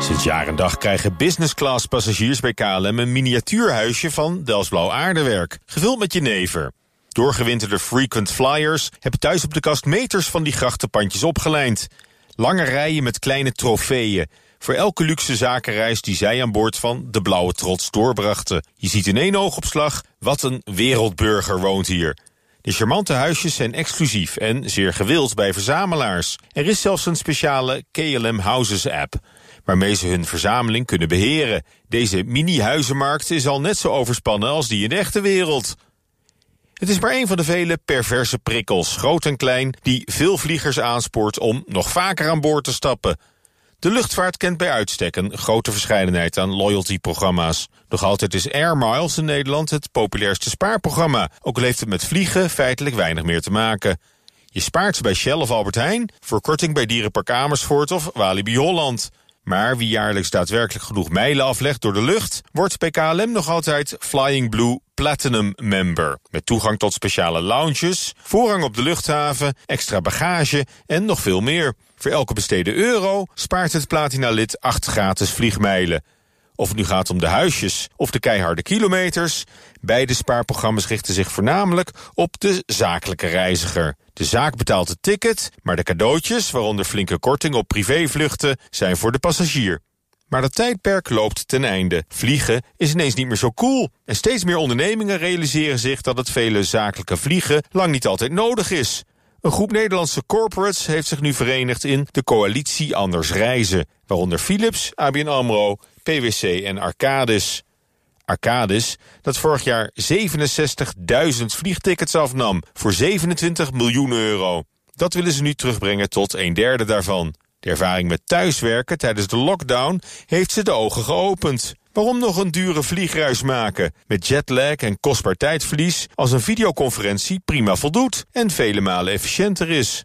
Sinds jaar en dag krijgen business class passagiers bij KLM een miniatuurhuisje van Delsblauw aardewerk, gevuld met jenever. Doorgewinterde frequent flyers hebben thuis op de kast meters van die grachtenpandjes opgelijnd. Lange rijen met kleine trofeeën. Voor elke luxe zakenreis die zij aan boord van de blauwe trots doorbrachten. Je ziet in één oogopslag, wat een wereldburger woont hier. De charmante huisjes zijn exclusief en zeer gewild bij verzamelaars. Er is zelfs een speciale KLM Houses app waarmee ze hun verzameling kunnen beheren. Deze mini-huizenmarkt is al net zo overspannen als die in de echte wereld. Het is maar een van de vele perverse prikkels, groot en klein, die veel vliegers aanspoort om nog vaker aan boord te stappen. De luchtvaart kent bij uitstek een grote verscheidenheid aan loyalty-programma's. Nog altijd is Air Miles in Nederland het populairste spaarprogramma, ook al heeft het met vliegen feitelijk weinig meer te maken. Je spaart bij Shell of Albert Heijn, voor korting bij Dierenpark Amersfoort of Walibi Holland. Maar wie jaarlijks daadwerkelijk genoeg mijlen aflegt door de lucht... wordt bij KLM nog altijd Flying Blue Platinum Member. Met toegang tot speciale lounges, voorrang op de luchthaven... extra bagage en nog veel meer. Voor elke besteden euro spaart het Platina-lid 8 gratis vliegmijlen. Of het nu gaat om de huisjes of de keiharde kilometers... beide spaarprogramma's richten zich voornamelijk op de zakelijke reiziger. De zaak betaalt het ticket, maar de cadeautjes, waaronder flinke korting op privévluchten, zijn voor de passagier. Maar dat tijdperk loopt ten einde. Vliegen is ineens niet meer zo cool. En steeds meer ondernemingen realiseren zich dat het vele zakelijke vliegen lang niet altijd nodig is. Een groep Nederlandse corporates heeft zich nu verenigd in de coalitie Anders Reizen, waaronder Philips, ABN AMRO, PwC en Arcadis. Arcadis, dat vorig jaar 67.000 vliegtickets afnam voor 27 miljoen euro. Dat willen ze nu terugbrengen tot een derde daarvan. De ervaring met thuiswerken tijdens de lockdown heeft ze de ogen geopend. Waarom nog een dure vliegreis maken? Met jetlag en kostbaar tijdverlies als een videoconferentie prima voldoet en vele malen efficiënter is.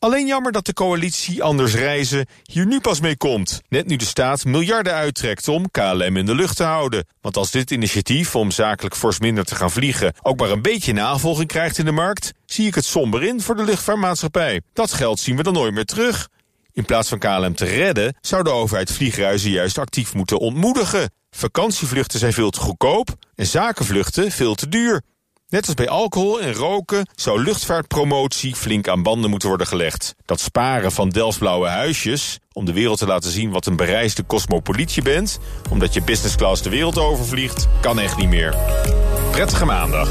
Alleen jammer dat de coalitie Anders Reizen hier nu pas mee komt. Net nu de staat miljarden uittrekt om KLM in de lucht te houden. Want als dit initiatief om zakelijk fors minder te gaan vliegen... ook maar een beetje navolging krijgt in de markt... zie ik het somber in voor de luchtvaartmaatschappij. Dat geld zien we dan nooit meer terug. In plaats van KLM te redden... zou de overheid vliegreizen juist actief moeten ontmoedigen. Vakantievluchten zijn veel te goedkoop... en zakenvluchten veel te duur. Net als bij alcohol en roken zou luchtvaartpromotie flink aan banden moeten worden gelegd. Dat sparen van Delftsblauwe huisjes, om de wereld te laten zien wat een bereisde cosmopoliet je bent, omdat je business class de wereld overvliegt, kan echt niet meer. Prettige maandag.